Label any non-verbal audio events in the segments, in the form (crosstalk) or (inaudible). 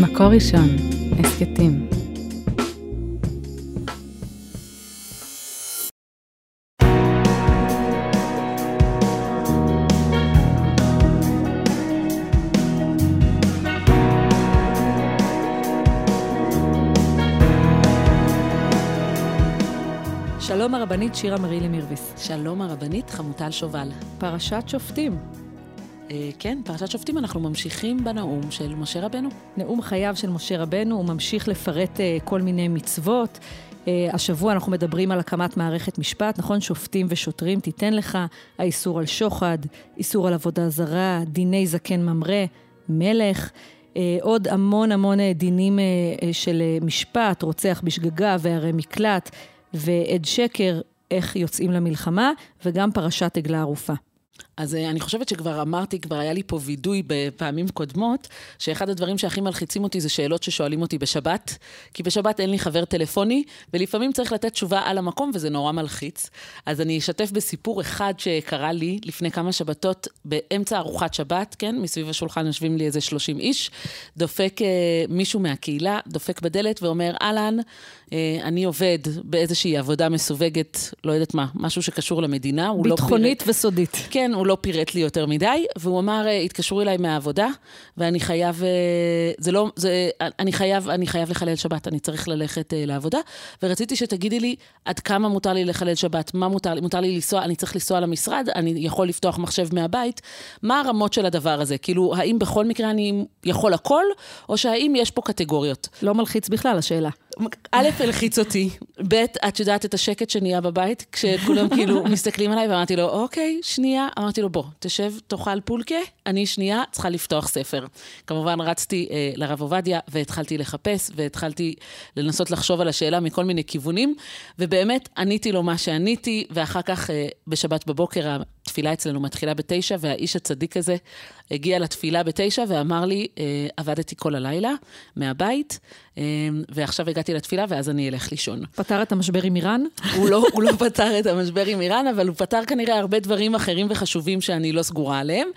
מקור ראשון, הסכתים. שלום הרבנית שירה מרילי מירביס. שלום הרבנית חמוטל שובל. פרשת שופטים. אה, כן, פרשת שופטים, אנחנו ממשיכים בנאום של משה רבנו. נאום חייו של משה רבנו, הוא ממשיך לפרט אה, כל מיני מצוות. אה, השבוע אנחנו מדברים על הקמת מערכת משפט, נכון? שופטים ושוטרים, תיתן לך, האיסור על שוחד, איסור על עבודה זרה, דיני זקן ממרא, מלך. עוד המון המון דינים של משפט, רוצח בשגגה וערי מקלט ועד שקר, איך יוצאים למלחמה, וגם פרשת עגלה ערופה. אז אה, אני חושבת שכבר אמרתי, כבר היה לי פה וידוי בפעמים קודמות, שאחד הדברים שהכי מלחיצים אותי זה שאלות ששואלים אותי בשבת, כי בשבת אין לי חבר טלפוני, ולפעמים צריך לתת תשובה על המקום, וזה נורא מלחיץ. אז אני אשתף בסיפור אחד שקרה לי לפני כמה שבתות, באמצע ארוחת שבת, כן? מסביב השולחן יושבים לי איזה 30 איש, דופק אה, מישהו מהקהילה, דופק בדלת ואומר, אהלן, אה, אני עובד באיזושהי עבודה מסווגת, לא יודעת מה, משהו שקשור למדינה. לא ביטחונית פירט- וסודית. כן, הוא לא פירט לי יותר מדי, והוא אמר, "אה, התקשרו אליי מהעבודה, ואני חייב, אה, זה לא, זה, אני חייב, אני חייב לחלל שבת, אני צריך ללכת אה, לעבודה, ורציתי שתגידי לי עד כמה מותר לי לחלל שבת, מה מותר לי, מותר לי לנסוע, אני צריך לנסוע למשרד, אני יכול לפתוח מחשב מהבית, מה הרמות של הדבר הזה? כאילו, האם בכל מקרה אני יכול הכל, או שהאם יש פה קטגוריות? לא מלחיץ בכלל, השאלה. א', הלחיץ אותי, ב', את יודעת את השקט שנהיה בבית, כשכולם כאילו (laughs) מסתכלים עליי, ואמרתי לו, אוקיי, שנייה, אמרתי לו, בוא, תשב, תאכל פולקה, אני שנייה צריכה לפתוח ספר. כמובן, רצתי אה, לרב עובדיה, והתחלתי לחפש, והתחלתי לנסות לחשוב על השאלה מכל מיני כיוונים, ובאמת, עניתי לו מה שעניתי, ואחר כך, אה, בשבת בבוקר, התפילה אצלנו מתחילה בתשע, והאיש הצדיק הזה הגיע לתפילה בתשע ואמר לי, אה, עבדתי כל הלילה מהבית, אה, ועכשיו הגעתי לתפילה ואז אני אלך לישון. פתר את המשבר עם איראן? הוא לא, הוא לא פתר את המשבר עם איראן, אבל הוא פתר כנראה הרבה דברים אחרים וחשובים שאני לא סגורה עליהם.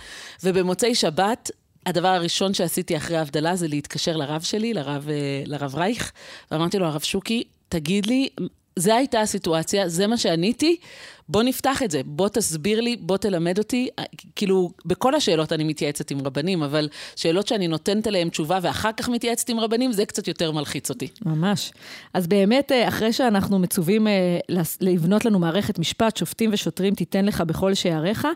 ובמוצאי שבת, הדבר הראשון שעשיתי אחרי ההבדלה זה להתקשר לרב שלי, לרב, אה, לרב רייך, ואמרתי לו, הרב שוקי, תגיד לי, זה הייתה הסיטואציה, זה מה שעניתי, בוא נפתח את זה, בוא תסביר לי, בוא תלמד אותי. כאילו, בכל השאלות אני מתייעצת עם רבנים, אבל שאלות שאני נותנת עליהן תשובה ואחר כך מתייעצת עם רבנים, זה קצת יותר מלחיץ אותי. ממש. אז באמת, אה, אחרי שאנחנו מצווים אה, לבנות לנו מערכת משפט, שופטים ושוטרים תיתן לך בכל שעריך,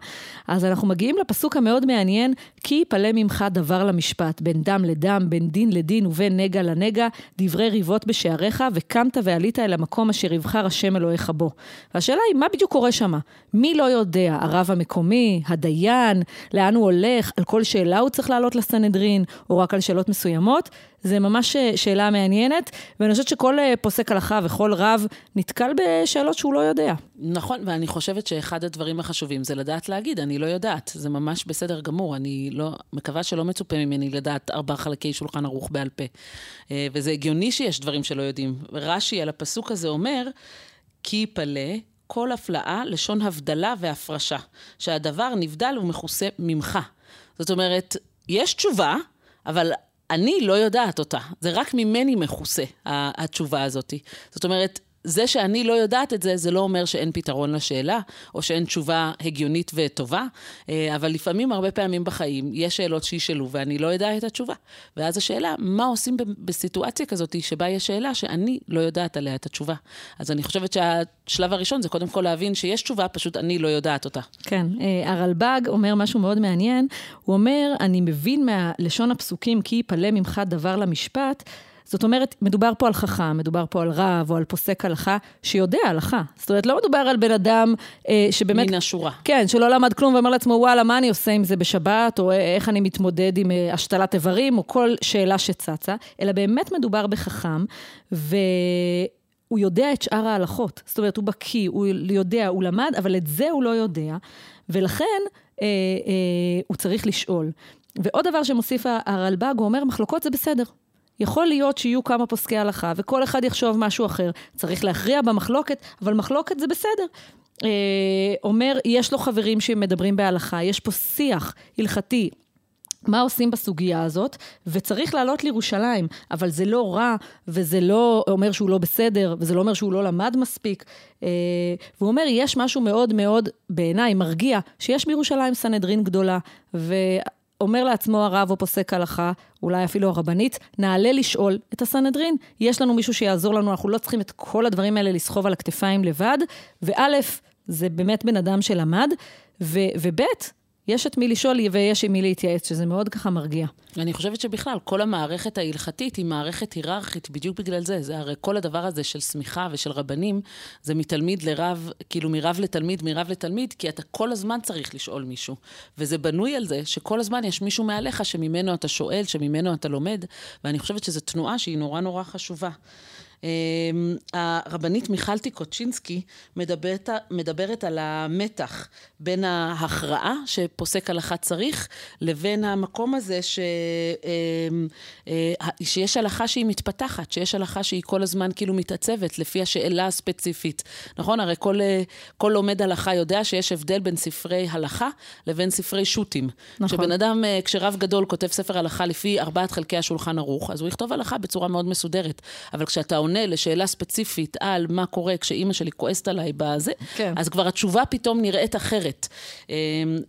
אז אנחנו מגיעים לפסוק המאוד מעניין, כי יפלא ממך דבר למשפט, בין דם לדם, בין דין לדין ובין נגע לנגע, דברי ריבות בשעריך, וקמת ועלית אל המקום אשר יבחר השם אלוהיך בו. והשאלה היא, מה בדיוק קורה שם? מי לא יודע? הרב המקומי, הדיין, לאן הוא הולך, על כל שאלה הוא צריך לעלות לסנהדרין, או רק על שאלות מסוימות? זה ממש אה, שאלה מעניינת, ואני חושבת שכל אה, פוסק הלכה וכל רב נתקל בשאלות שהוא לא יודע. נכון, ואני חושבת שאחד הדברים החשובים זה לדעת להגיד, אני לא יודעת. זה ממש בסדר גמור, אני לא, מקווה שלא מצופה ממני לדעת ארבע חלקי שולחן ערוך בעל פה. אה, וזה הגיוני שיש דברים שלא יודעים. רש"י על הפסוק הזה אומר, כי יפלא כל הפלאה, לשון הבדלה והפרשה, שהדבר נבדל ומכוסה ממך. זאת אומרת, יש תשובה, אבל אני לא יודעת אותה. זה רק ממני מכוסה, התשובה הזאת. זאת אומרת, זה שאני לא יודעת את זה, זה לא אומר שאין פתרון לשאלה, או שאין תשובה הגיונית וטובה, אה, אבל לפעמים, הרבה פעמים בחיים, יש שאלות שישאלו ואני לא יודע את התשובה. ואז השאלה, מה עושים בסיטואציה כזאת שבה יש שאלה שאני לא יודעת עליה את התשובה. אז אני חושבת שהשלב הראשון זה קודם כל להבין שיש תשובה, פשוט אני לא יודעת אותה. כן, אה, הרלב"ג אומר משהו מאוד מעניין, הוא אומר, אני מבין מהלשון הפסוקים, כי יפלא ממך דבר למשפט, זאת אומרת, מדובר פה על חכם, מדובר פה על רב או על פוסק הלכה שיודע הלכה. זאת אומרת, לא מדובר על בן אדם אה, שבאמת... מן השורה. כן, שלא למד כלום ואומר לעצמו, וואלה, מה אני עושה עם זה בשבת, או איך אני מתמודד עם אה, השתלת איברים, או כל שאלה שצצה, אלא באמת מדובר בחכם, והוא יודע את שאר ההלכות. זאת אומרת, הוא בקיא, הוא יודע, הוא למד, אבל את זה הוא לא יודע, ולכן אה, אה, הוא צריך לשאול. ועוד דבר שמוסיף הרלב"ג, הוא אומר, מחלוקות זה בסדר. יכול להיות שיהיו כמה פוסקי הלכה, וכל אחד יחשוב משהו אחר. צריך להכריע במחלוקת, אבל מחלוקת זה בסדר. אה, אומר, יש לו חברים שמדברים בהלכה, יש פה שיח הלכתי מה עושים בסוגיה הזאת, וצריך לעלות לירושלים, אבל זה לא רע, וזה לא אומר שהוא לא בסדר, וזה לא אומר שהוא לא למד מספיק. אה, והוא אומר, יש משהו מאוד מאוד, בעיניי, מרגיע, שיש בירושלים סנהדרין גדולה, ואומר לעצמו הרב או פוסק הלכה, אולי אפילו הרבנית, נעלה לשאול את הסנהדרין. יש לנו מישהו שיעזור לנו, אנחנו לא צריכים את כל הדברים האלה לסחוב על הכתפיים לבד, וא', זה באמת בן אדם שלמד, וב', יש את מי לשאול ויש עם מי להתייעץ, שזה מאוד ככה מרגיע. אני חושבת שבכלל, כל המערכת ההלכתית היא מערכת היררכית בדיוק בגלל זה. זה הרי כל הדבר הזה של סמיכה ושל רבנים, זה מתלמיד לרב, כאילו מרב לתלמיד, מרב לתלמיד, כי אתה כל הזמן צריך לשאול מישהו. וזה בנוי על זה שכל הזמן יש מישהו מעליך שממנו אתה שואל, שממנו אתה לומד, ואני חושבת שזו תנועה שהיא נורא נורא חשובה. אמ, הרבנית מיכל טיקוצ'ינסקי מדברת, מדברת על המתח בין ההכרעה שפוסק הלכה צריך, לבין המקום הזה ש, אמ, אה, שיש הלכה שהיא מתפתחת, שיש הלכה שהיא כל הזמן כאילו מתעצבת לפי השאלה הספציפית. נכון? הרי כל, אה, כל לומד הלכה יודע שיש הבדל בין ספרי הלכה לבין ספרי שו"תים. נכון. כשבן אדם, אה, כשרב גדול כותב ספר הלכה לפי ארבעת חלקי השולחן ערוך, אז הוא יכתוב הלכה בצורה מאוד מסודרת. אבל כשאתה עונה לשאלה ספציפית על מה קורה כשאימא שלי כועסת עליי בזה, כן. אז כבר התשובה פתאום נראית אחרת. אמ,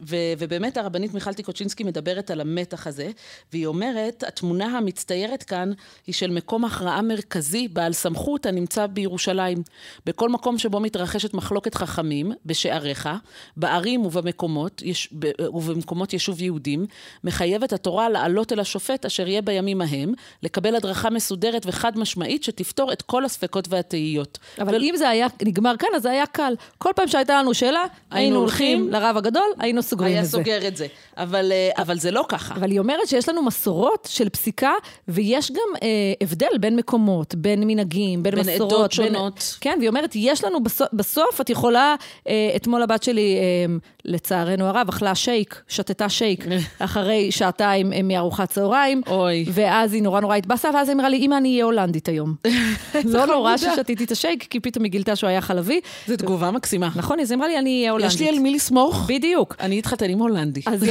ו- ובאמת הרבנית מיכל טיקוצ'ינסקי מדברת על המתח הזה, והיא אומרת, התמונה המצטיירת כאן היא של מקום הכרעה מרכזי בעל סמכות הנמצא בירושלים. בכל מקום שבו מתרחשת מחלוקת חכמים, בשעריך, בערים ובמקומות, יש, ובמקומות יישוב יהודים, מחייבת התורה לעלות אל השופט אשר יהיה בימים ההם, לקבל הדרכה מסודרת וחד משמעית שתפתור את כל הספקות והתהיות. אבל ו... אם זה היה נגמר כאן, אז זה היה קל. כל פעם שהייתה לנו שאלה, היינו הולכים לרב הגדול, היינו סוגרים את זה. היה סוגר את זה. אבל, אה, אבל זה לא ככה. אבל היא אומרת שיש לנו מסורות של פסיקה, ויש גם אה, הבדל בין מקומות, בין מנהגים, בין, בין מסורות. בין עדות שונות. כן, והיא אומרת, יש לנו בסוף, בסוף את יכולה, אה, אתמול הבת שלי, אה, לצערנו הרב, אכלה שייק, שתתה שייק, (laughs) אחרי שעתיים אה, מארוחת צהריים. אוי. ואז היא נורא נורא התבאסה, ואז היא אמרה לי, אמא, אני אהיה הולנדית היום. (laughs) (laughs) לא נורא ששתיתי את השייק, כי פתאום היא גילתה שהוא היה חלבי. זו תגובה מקסימה. נכון, אז היא אמרה לי, אני הולנדית. יש לי על מי לסמוך. בדיוק. אני אתחתן עם הולנדי. אז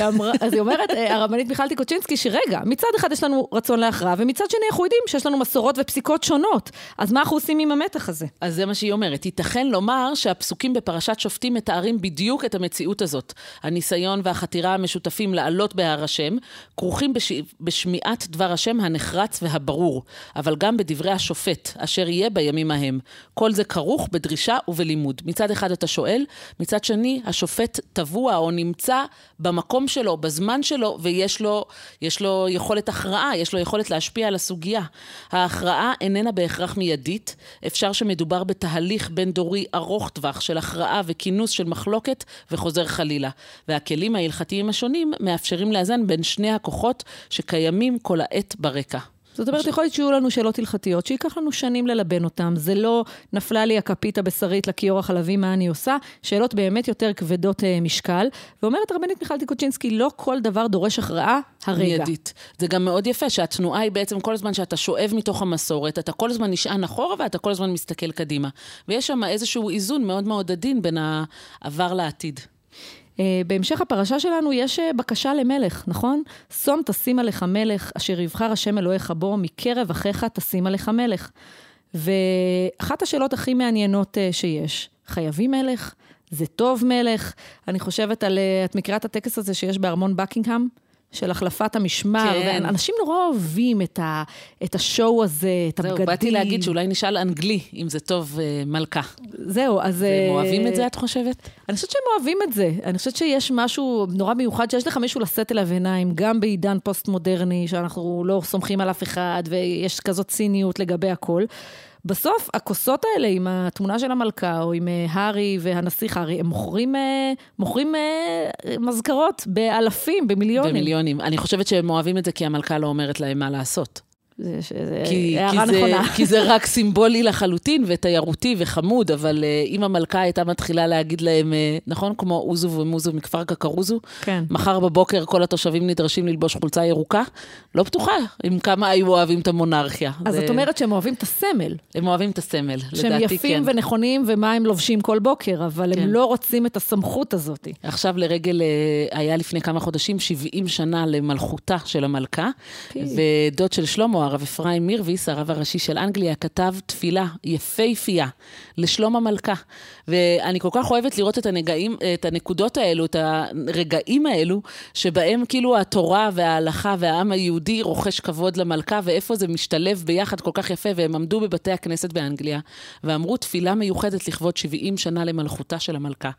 היא, אומרת, אה, הרבנית מיכל טיקוצ'ינסקי, שרגע, מצד אחד יש לנו רצון להכרעה, ומצד שני אנחנו יודעים שיש לנו מסורות ופסיקות שונות. אז מה אנחנו עושים עם המתח הזה? אז זה מה שהיא אומרת. ייתכן לומר שהפסוקים בפרשת שופטים מתארים בדיוק את המציאות הזאת. הניסיון והחתירה המשותפים לעלות בהר השם, כרוכים בש... בשמיעת דבר השם הנחרץ והברור, אבל גם בדברי השופט, אשר יהיה בימים ההם. כל זה כרוך בדרישה ובלימוד. מצד אחד אתה שואל, מצד שני, השופט טבוע או נמצא במקום שלו, בזמן שלו, ויש לו, לו יכולת הכרעה, יש לו יכולת להשפיע על הסוגיה. ההכרעה איננה בהכרח מיידית, אפשר שמדובר בתהליך בין-דורי ארוך טווח של הכרעה וכינוס של מחלוקת וחוזר חלילה. והכלים ההלכתיים השונים מאפשרים לאזן בין שני הכוחות שקיימים כל העת ברקע. זאת אומרת, יכול להיות שיהיו לנו שאלות הלכתיות, שייקח לנו שנים ללבן אותן. זה לא נפלה לי הכפית הבשרית לכיור החלבי, מה אני עושה? שאלות באמת יותר כבדות אה, משקל. ואומרת הרבנית מיכל טיקוצ'ינסקי, לא כל דבר דורש הכרעה הרגע. מיידית. זה גם מאוד יפה, שהתנועה היא בעצם כל הזמן שאתה שואב מתוך המסורת, אתה כל הזמן נשען אחורה ואתה כל הזמן מסתכל קדימה. ויש שם איזשהו איזון מאוד מאוד עדין בין העבר לעתיד. אה, בהמשך הפרשה שלנו יש אה, בקשה למלך, נכון? שום תשים עליך מלך, אשר יבחר השם אלוהיך בו, מקרב אחיך תשים עליך מלך. ואחת השאלות הכי מעניינות אה, שיש, חייבים מלך? זה טוב מלך? אני חושבת על, את מכירה את הטקס הזה שיש בארמון בקינגהם? של החלפת המשמר, כן. ואנשים נורא אוהבים את, ה, את השואו הזה, את זהו, הבגדים. זהו, באתי להגיד שאולי נשאל אנגלי, אם זה טוב, uh, מלכה. זהו, אז... הם אוהבים את זה, את חושבת? אני חושבת שהם אוהבים את זה. אני חושבת שיש משהו נורא מיוחד, שיש לך מישהו לשאת אליו עיניים, גם בעידן פוסט-מודרני, שאנחנו לא סומכים על אף אחד, ויש כזאת ציניות לגבי הכל. בסוף, הכוסות האלה עם התמונה של המלכה, או עם אה, הארי והנסיך הארי, הם מוכרים, אה, מוכרים אה, מזכרות באלפים, במיליונים. במיליונים. אני חושבת שהם אוהבים את זה כי המלכה לא אומרת להם מה לעשות. זה הערה נכונה. כי זה רק סימבולי לחלוטין ותיירותי וחמוד, אבל uh, אם המלכה הייתה מתחילה להגיד להם, uh, נכון? כמו אוזו ומוזו מכפר קקרוזו, כן. מחר בבוקר כל התושבים נדרשים ללבוש חולצה ירוקה, לא בטוחה עם כמה היו אוהבים את המונרכיה. אז זאת אומרת שהם אוהבים את הסמל. הם אוהבים את הסמל, לדעתי כן. שהם יפים ונכונים ומה הם לובשים כל בוקר, אבל כן. הם לא רוצים את הסמכות הזאת. עכשיו לרגל, אה, היה לפני כמה חודשים 70 שנה למלכותה של המלכה, כן. ודוד של שלמה, הרב אפרים מירביס, הרב הראשי של אנגליה, כתב תפילה יפהפייה לשלום המלכה. ואני כל כך אוהבת לראות את, הנגעים, את הנקודות האלו, את הרגעים האלו, שבהם כאילו התורה וההלכה והעם היהודי רוכש כבוד למלכה, ואיפה זה משתלב ביחד כל כך יפה, והם עמדו בבתי הכנסת באנגליה, ואמרו תפילה מיוחדת לכבוד 70 שנה למלכותה של המלכה.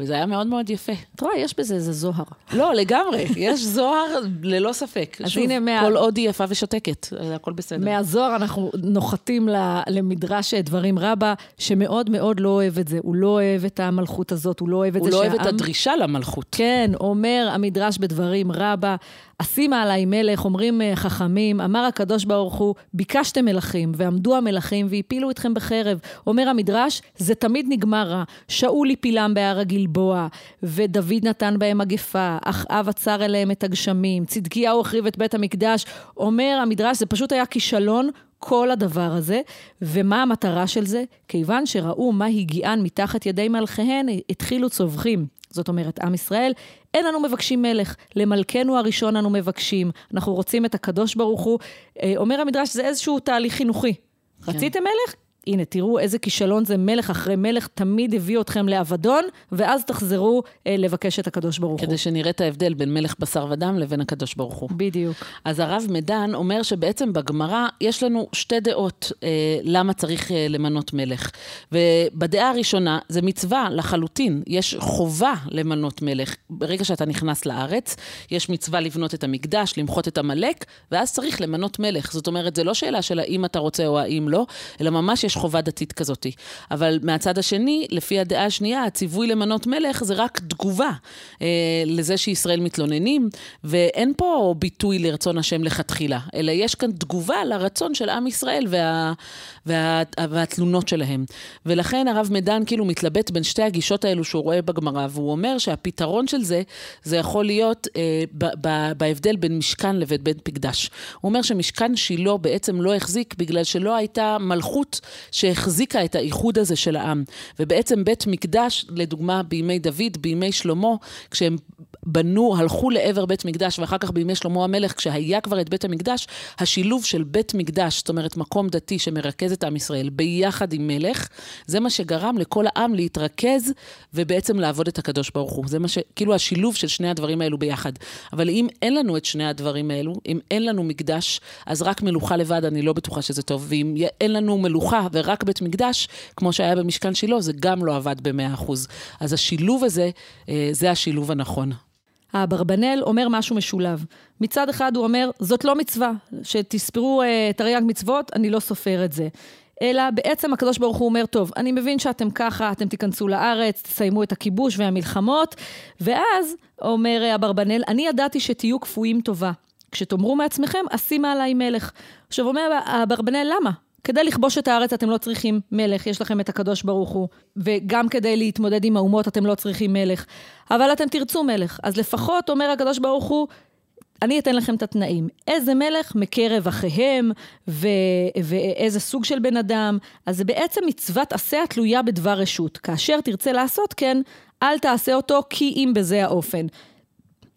וזה היה מאוד מאוד יפה. את רואה, יש בזה איזה זוהר. לא, לגמרי, יש זוהר ללא ספק. אז שוב, הנה, מה- כל עוד היא יפה ושותקת, הכל בסדר. מהזוהר אנחנו נוחתים למדרש דברים רבה, שמאוד מאוד לא אוהב את זה. הוא לא אוהב את המלכות הזאת, הוא לא אוהב את הוא זה לא אוהב את שהעם- הדרישה למלכות. כן, אומר המדרש בדברים רבה, אשימה עלי מלך, אומרים אה, חכמים, אמר הקדוש ברוך הוא, ביקשתם מלכים, ועמדו המלכים והפילו אתכם בחרב. אומר המדרש, זה תמיד נגמר רע. שאול הפילם בהר הגלבוע, ודוד נתן בהם מגפה, אחאב עצר אליהם את הגשמים, צדקיהו החריב את בית המקדש. אומר המדרש, זה פשוט היה כישלון כל הדבר הזה, ומה המטרה של זה? כיוון שראו מה הגיען מתחת ידי מלכיהן, התחילו צווחים. זאת אומרת, עם ישראל, אין אנו מבקשים מלך, למלכנו הראשון אנו מבקשים, אנחנו רוצים את הקדוש ברוך הוא. אה, אומר המדרש, זה איזשהו תהליך חינוכי. כן. רציתם מלך? הנה, תראו איזה כישלון זה, מלך אחרי מלך תמיד הביא אתכם לאבדון, ואז תחזרו אה, לבקש את הקדוש ברוך הוא. כדי שנראה את ההבדל בין מלך בשר ודם לבין הקדוש ברוך הוא. בדיוק. אז הרב מדן אומר שבעצם בגמרא יש לנו שתי דעות אה, למה צריך אה, למנות מלך. ובדעה הראשונה, זה מצווה לחלוטין, יש חובה למנות מלך. ברגע שאתה נכנס לארץ, יש מצווה לבנות את המקדש, למחות את עמלק, ואז צריך למנות מלך. זאת אומרת, זה לא שאלה של האם אתה רוצה או האם לא, אלא ממש יש חובה דתית כזאת. אבל מהצד השני, לפי הדעה השנייה, הציווי למנות מלך זה רק תגובה אה, לזה שישראל מתלוננים, ואין פה ביטוי לרצון השם לכתחילה, אלא יש כאן תגובה לרצון של עם ישראל וה, וה, והתלונות שלהם. ולכן הרב מדן כאילו מתלבט בין שתי הגישות האלו שהוא רואה בגמרא, והוא אומר שהפתרון של זה, זה יכול להיות אה, ב, ב, בהבדל בין משכן לבין בית מקדש. הוא אומר שמשכן שילה בעצם לא החזיק בגלל שלא הייתה מלכות שהחזיקה את האיחוד הזה של העם. ובעצם בית מקדש, לדוגמה בימי דוד, בימי שלמה, כשהם בנו, הלכו לעבר בית מקדש, ואחר כך בימי שלמה המלך, כשהיה כבר את בית המקדש, השילוב של בית מקדש, זאת אומרת מקום דתי שמרכז את עם ישראל ביחד עם מלך, זה מה שגרם לכל העם להתרכז ובעצם לעבוד את הקדוש ברוך הוא. זה מה ש... כאילו השילוב של שני הדברים האלו ביחד. אבל אם אין לנו את שני הדברים האלו, אם אין לנו מקדש, אז רק מלוכה לבד, אני לא בטוחה שזה טוב. ואם אין לנו מלוכה ורק בית מקדש, כמו שהיה במשכן שילה, זה גם לא עבד במאה אחוז. אז השילוב הזה, אה, זה השילוב הנכון. האברבנאל אומר משהו משולב. מצד אחד הוא אומר, זאת לא מצווה, שתספרו אה, תרי"ג מצוות, אני לא סופר את זה. אלא בעצם הקדוש ברוך הוא אומר, טוב, אני מבין שאתם ככה, אתם תיכנסו לארץ, תסיימו את הכיבוש והמלחמות, ואז, אומר אה, אברבנאל, אני ידעתי שתהיו כפויים טובה. כשתאמרו מעצמכם, אשימה עליי מלך. עכשיו אומר אברבנאל, למה? כדי לכבוש את הארץ אתם לא צריכים מלך, יש לכם את הקדוש ברוך הוא. וגם כדי להתמודד עם האומות אתם לא צריכים מלך. אבל אתם תרצו מלך. אז לפחות, אומר הקדוש ברוך הוא, אני אתן לכם את התנאים. איזה מלך מקרב אחיהם, ו- ואיזה סוג של בן אדם. אז זה בעצם מצוות עשה התלויה בדבר רשות. כאשר תרצה לעשות כן, אל תעשה אותו כי אם בזה האופן.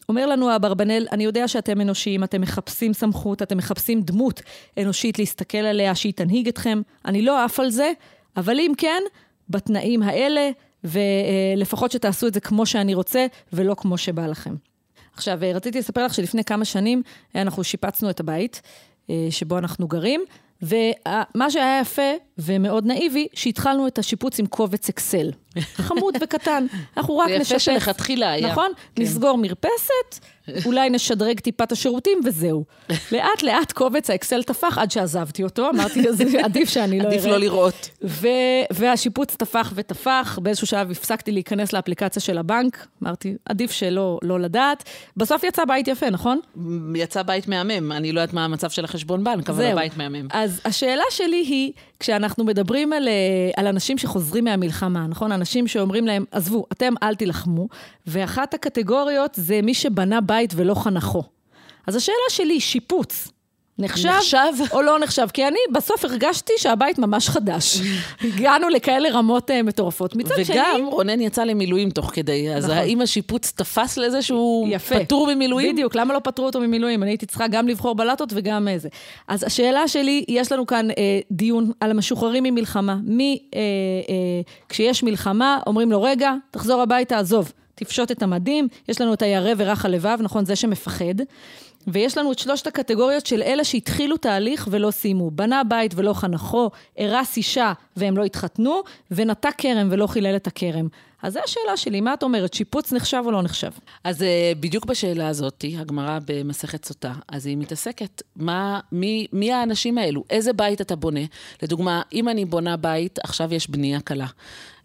אומר לנו אברבנאל, אני יודע שאתם אנושיים, אתם מחפשים סמכות, אתם מחפשים דמות אנושית להסתכל עליה, שהיא תנהיג אתכם. אני לא עף על זה, אבל אם כן, בתנאים האלה, ולפחות שתעשו את זה כמו שאני רוצה, ולא כמו שבא לכם. עכשיו, רציתי לספר לך שלפני כמה שנים אנחנו שיפצנו את הבית שבו אנחנו גרים, ומה שהיה יפה ומאוד נאיבי, שהתחלנו את השיפוץ עם קובץ אקסל. (laughs) חמוד וקטן. אנחנו רק זה יפה נשפץ. שלכתחילה היה. נכון? כן. נסגור מרפסת, אולי נשדרג טיפה את השירותים וזהו. (laughs) לאט לאט קובץ האקסל טפח עד שעזבתי אותו, אמרתי, זה (laughs) עדיף שאני לא אראה. עדיף לא לראות. ו- והשיפוץ טפח וטפח, באיזשהו שלב הפסקתי להיכנס לאפליקציה של הבנק, אמרתי, עדיף שלא לא לדעת. בסוף יצא בית יפה, נכון? יצא בית מהמם, אני לא יודעת מה המצב של החשבון בנק, אבל זהו. הבית מהמם. אז השאלה שלי היא, כשאנחנו מדברים על, אה, על אנשים שחוזרים מהמלחמה, נכון? אנשים שאומרים להם, עזבו, אתם אל תילחמו, ואחת הקטגוריות זה מי שבנה בית ולא חנכו. אז השאלה שלי, שיפוץ. נחשב, נחשב? או לא נחשב? כי אני בסוף הרגשתי שהבית ממש חדש. הגענו לכאלה רמות אה, מטורפות. מצד שני... וגם רונן יצא למילואים תוך כדי, אז נכון. האם השיפוץ תפס לזה שהוא יפה. פטור ממילואים? בדיוק, למה לא פטרו אותו ממילואים? אני הייתי צריכה גם לבחור בלטות וגם איזה. אז השאלה שלי, יש לנו כאן אה, דיון על המשוחררים ממלחמה. מי, אה, אה, כשיש מלחמה, אומרים לו, רגע, תחזור הביתה, עזוב, תפשוט את המדים. יש לנו את הירא ורך הלבב, נכון? זה שמפחד. ויש לנו את שלושת הקטגוריות של אלה שהתחילו תהליך ולא סיימו. בנה בית ולא חנכו, הרס אישה והם לא התחתנו, ונטע כרם ולא חילל את הכרם. אז זו השאלה שלי, מה את אומרת, שיפוץ נחשב או לא נחשב? אז אה, בדיוק בשאלה הזאת, הגמרא במסכת סוטה, אז היא מתעסקת, מה, מי, מי האנשים האלו? איזה בית אתה בונה? לדוגמה, אם אני בונה בית, עכשיו יש בנייה קלה.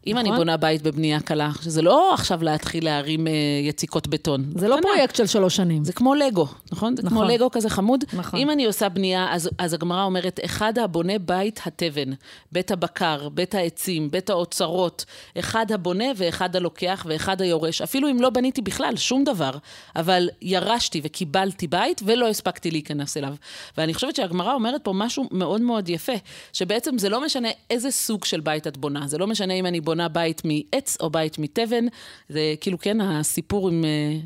אם אני נכון. בונה בית בבנייה קלה, שזה לא עכשיו להתחיל להרים אה, יציקות בטון. זה לא. פרויקט של שלוש שנים. זה כמו לגו, נכון? זה כמו נכון. לגו כזה חמוד. נכון. אם אני עושה בנייה, אז, אז הגמרא אומרת, אחד הבונה בית התבן, בית הבקר, בית העצים, בית האוצרות, אחד הבונה ואחד הלוקח ואחד היורש. אפילו אם לא בניתי בכלל, שום דבר, אבל ירשתי וקיבלתי בית ולא הספקתי להיכנס אליו. ואני חושבת שהגמרא אומרת פה משהו מאוד מאוד יפה, שבעצם זה לא משנה איזה סוג של בית את בונה, זה לא משנה אם אני בונה בית מעץ או בית מתבן, זה כאילו, כן, הסיפור עם... אה,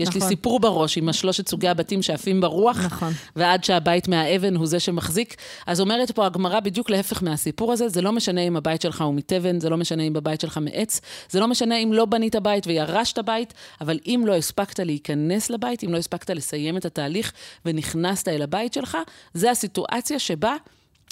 יש לי נכון. סיפור בראש עם השלושת סוגי הבתים שעפים ברוח, נכון. ועד שהבית מהאבן הוא זה שמחזיק. אז אומרת פה הגמרא בדיוק להפך מהסיפור הזה, זה לא משנה אם הבית שלך הוא מתבן, זה לא משנה אם הבית שלך מעץ, זה לא משנה אם לא בנית בית וירשת בית, אבל אם לא הספקת להיכנס לבית, אם לא הספקת לסיים את התהליך ונכנסת אל הבית שלך, זה הסיטואציה שבה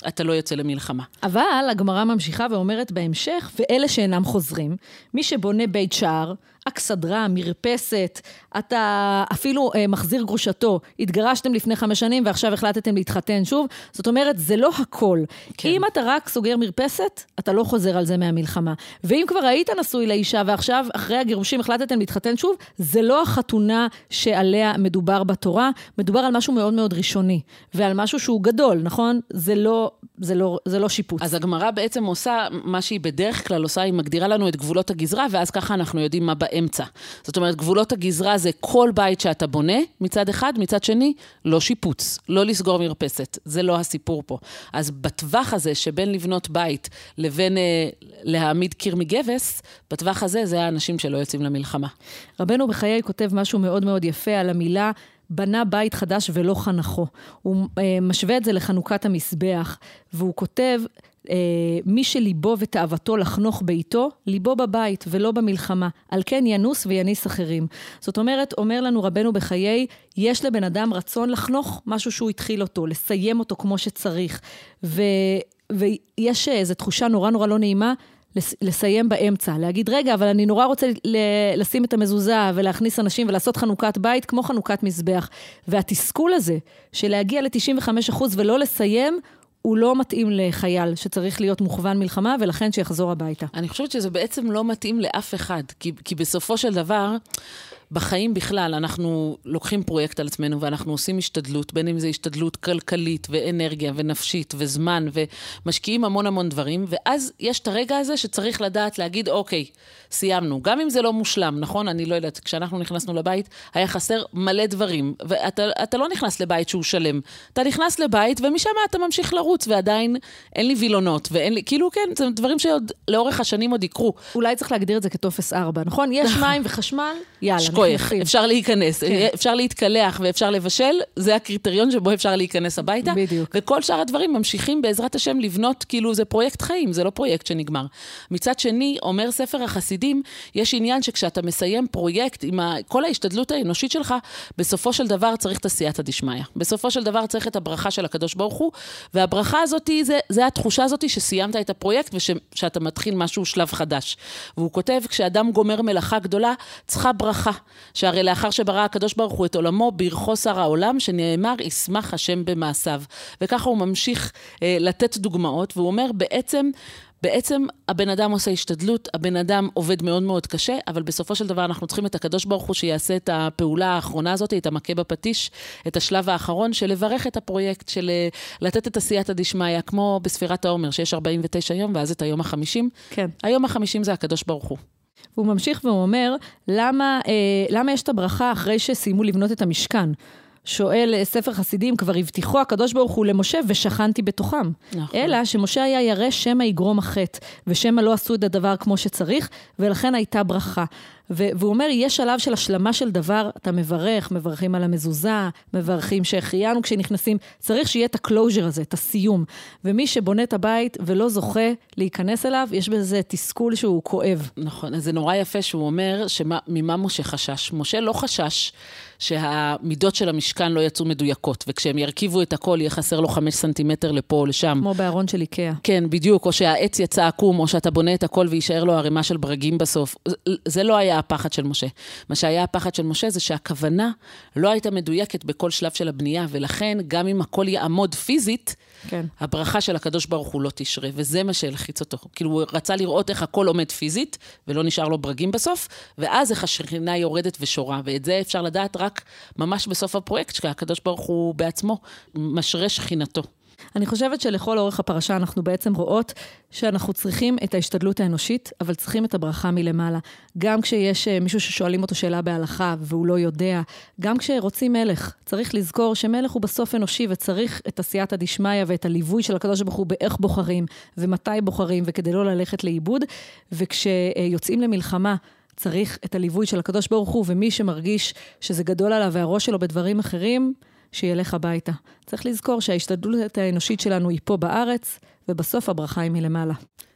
אתה לא יוצא למלחמה. אבל הגמרא ממשיכה ואומרת בהמשך, ואלה שאינם חוזרים, מי שבונה בית שער, אכסדרה, מרפסת, אתה אפילו אה, מחזיר גרושתו, התגרשתם לפני חמש שנים ועכשיו החלטתם להתחתן שוב, זאת אומרת, זה לא הכל. כן. אם אתה רק סוגר מרפסת, אתה לא חוזר על זה מהמלחמה. ואם כבר היית נשוי לאישה ועכשיו, אחרי הגירושים החלטתם להתחתן שוב, זה לא החתונה שעליה מדובר בתורה, מדובר על משהו מאוד מאוד ראשוני, ועל משהו שהוא גדול, נכון? זה לא, זה לא, זה לא שיפוץ. אז הגמרא בעצם עושה, מה שהיא בדרך כלל עושה, היא מגדירה לנו את גבולות הגזרה, ואז ככה אנחנו יודעים מה באמצע. זאת אומרת, גבולות הגזרה זה כל בית שאתה בונה, מצד אחד, מצד שני, לא שיפוץ, לא לסגור מרפסת. זה לא הסיפור פה. אז בטווח הזה שבין לבנות בית לבין אה, להעמיד קיר מגבס, בטווח הזה זה האנשים שלא יוצאים למלחמה. רבנו בחיי כותב משהו מאוד מאוד יפה על המילה בנה בית חדש ולא חנכו. הוא אה, משווה את זה לחנוכת המזבח, והוא כותב, מי שליבו ותאוותו לחנוך ביתו, ליבו בבית ולא במלחמה. על כן ינוס ויניס אחרים. זאת אומרת, אומר לנו רבנו בחיי, יש לבן אדם רצון לחנוך משהו שהוא התחיל אותו, לסיים אותו כמו שצריך. ו, ויש איזו תחושה נורא נורא לא נעימה. לס- לסיים באמצע, להגיד, רגע, אבל אני נורא רוצה לשים את המזוזה ולהכניס אנשים ולעשות חנוכת בית כמו חנוכת מזבח. והתסכול הזה של להגיע ל-95% ולא לסיים, הוא לא מתאים לחייל שצריך להיות מוכוון מלחמה, ולכן שיחזור הביתה. אני חושבת שזה בעצם לא מתאים לאף אחד, כי, כי בסופו של דבר, בחיים בכלל, אנחנו לוקחים פרויקט על עצמנו ואנחנו עושים השתדלות, בין אם זו השתדלות כלכלית ואנרגיה ונפשית וזמן, ומשקיעים המון המון דברים, ואז יש את הרגע הזה שצריך לדעת להגיד, אוקיי, סיימנו. גם אם זה לא מושלם, נכון? אני לא יודעת, כשאנחנו נכנסנו לבית, היה חסר מלא דברים, ואתה אתה לא נכנס לבית שהוא שלם. אתה נכנס לבית, ומשם אתה ממשיך לרוץ, ועדיין אין לי וילונות, ואין לי, כאילו, כן, זה דברים שעוד לאורך השנים עוד יקרו. אולי צריך להגדיר את זה כטופס 4, נכון? יש מים וחשמל, יאללה, איך, אפשר להיכנס, כן. אפשר להתקלח ואפשר לבשל, זה הקריטריון שבו אפשר להיכנס הביתה. בדיוק. וכל שאר הדברים ממשיכים בעזרת השם לבנות, כאילו זה פרויקט חיים, זה לא פרויקט שנגמר. מצד שני, אומר ספר החסידים, יש עניין שכשאתה מסיים פרויקט עם כל ההשתדלות האנושית שלך, בסופו של דבר צריך את הסייעתא דשמיא. בסופו של דבר צריך את הברכה של הקדוש ברוך הוא, והברכה הזאת, זה, זה התחושה הזאת שסיימת את הפרויקט ושאתה מתחיל משהו, שלב חדש. והוא כותב, כשאדם גומר מלאכה גדולה, צריכה ברכה. שהרי לאחר שברא הקדוש ברוך הוא את עולמו, ברכו שר העולם, שנאמר, ישמח השם במעשיו. וככה הוא ממשיך אה, לתת דוגמאות, והוא אומר, בעצם, בעצם הבן אדם עושה השתדלות, הבן אדם עובד מאוד מאוד קשה, אבל בסופו של דבר אנחנו צריכים את הקדוש ברוך הוא שיעשה את הפעולה האחרונה הזאת, את המכה בפטיש, את השלב האחרון של לברך את הפרויקט, של אה, לתת את הסייעתא דשמיא, כמו בספירת העומר, שיש 49 יום, ואז את היום החמישים. כן. היום החמישים זה הקדוש ברוך הוא. והוא ממשיך והוא אומר, למה, אה, למה יש את הברכה אחרי שסיימו לבנות את המשכן? שואל אה, ספר חסידים, כבר הבטיחו הקדוש ברוך הוא למשה ושכנתי בתוכם. נכון. אלא שמשה היה ירא שמא יגרום החטא, ושמא לא עשו את הדבר כמו שצריך, ולכן הייתה ברכה. והוא אומר, יש שלב של השלמה של דבר, אתה מברך, מברכים על המזוזה, מברכים שהחיינו כשנכנסים, צריך שיהיה את הקלוז'ר הזה, את הסיום. ומי שבונה את הבית ולא זוכה להיכנס אליו, יש בזה תסכול שהוא כואב. נכון, אז זה נורא יפה שהוא אומר שממה משה חשש. משה לא חשש שהמידות של המשכן לא יצאו מדויקות, וכשהם ירכיבו את הכל יהיה חסר לו חמש סנטימטר לפה או לשם. כמו בארון של איקאה. כן, בדיוק, או שהעץ יצא עקום, או שאתה בונה את הכל ויישאר לו ערימה של ברגים בסוף. זה לא היה הפחד של משה. מה שהיה הפחד של משה זה שהכוונה לא הייתה מדויקת בכל שלב של הבנייה, ולכן גם אם הכל יעמוד פיזית, כן. הברכה של הקדוש ברוך הוא לא תשרה, וזה מה שהלחיץ אותו. כאילו, הוא רצה לראות איך הכל עומד פיזית, ולא נשאר לו ברגים בסוף, ואז איך השכינה יורדת ושורה, ואת זה אפשר לדעת רק ממש בסוף הפרויקט, שהקדוש ברוך הוא בעצמו משרה שכינתו. אני חושבת שלכל אורך הפרשה אנחנו בעצם רואות שאנחנו צריכים את ההשתדלות האנושית, אבל צריכים את הברכה מלמעלה. גם כשיש אה, מישהו ששואלים אותו שאלה בהלכה והוא לא יודע, גם כשרוצים מלך, צריך לזכור שמלך הוא בסוף אנושי וצריך את עשייתא דשמיא ואת הליווי של הקדוש ברוך הוא באיך בוחרים ומתי בוחרים וכדי לא ללכת לאיבוד. וכשיוצאים למלחמה, צריך את הליווי של הקדוש ברוך הוא, ומי שמרגיש שזה גדול עליו והראש שלו בדברים אחרים, שילך הביתה. צריך לזכור שההשתדלות האנושית שלנו היא פה בארץ, ובסוף הברכה היא מלמעלה.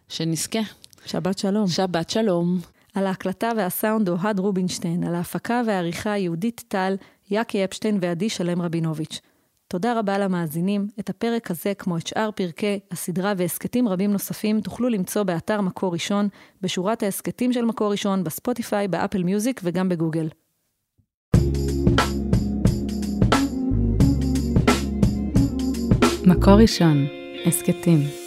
שנזכה. שבת שלום. שבת שלום. על ההקלטה והסאונד אוהד רובינשטיין, על ההפקה והעריכה יהודית טל, יאקי אפשטיין ועדי שלם רבינוביץ'. תודה רבה למאזינים. את הפרק הזה, כמו את שאר פרקי הסדרה והסכתים רבים נוספים, תוכלו למצוא באתר מקור ראשון, בשורת ההסכתים של מקור ראשון, בספוטיפיי, באפל מיוזיק וגם בגוגל. מקור ראשון, הסכתים.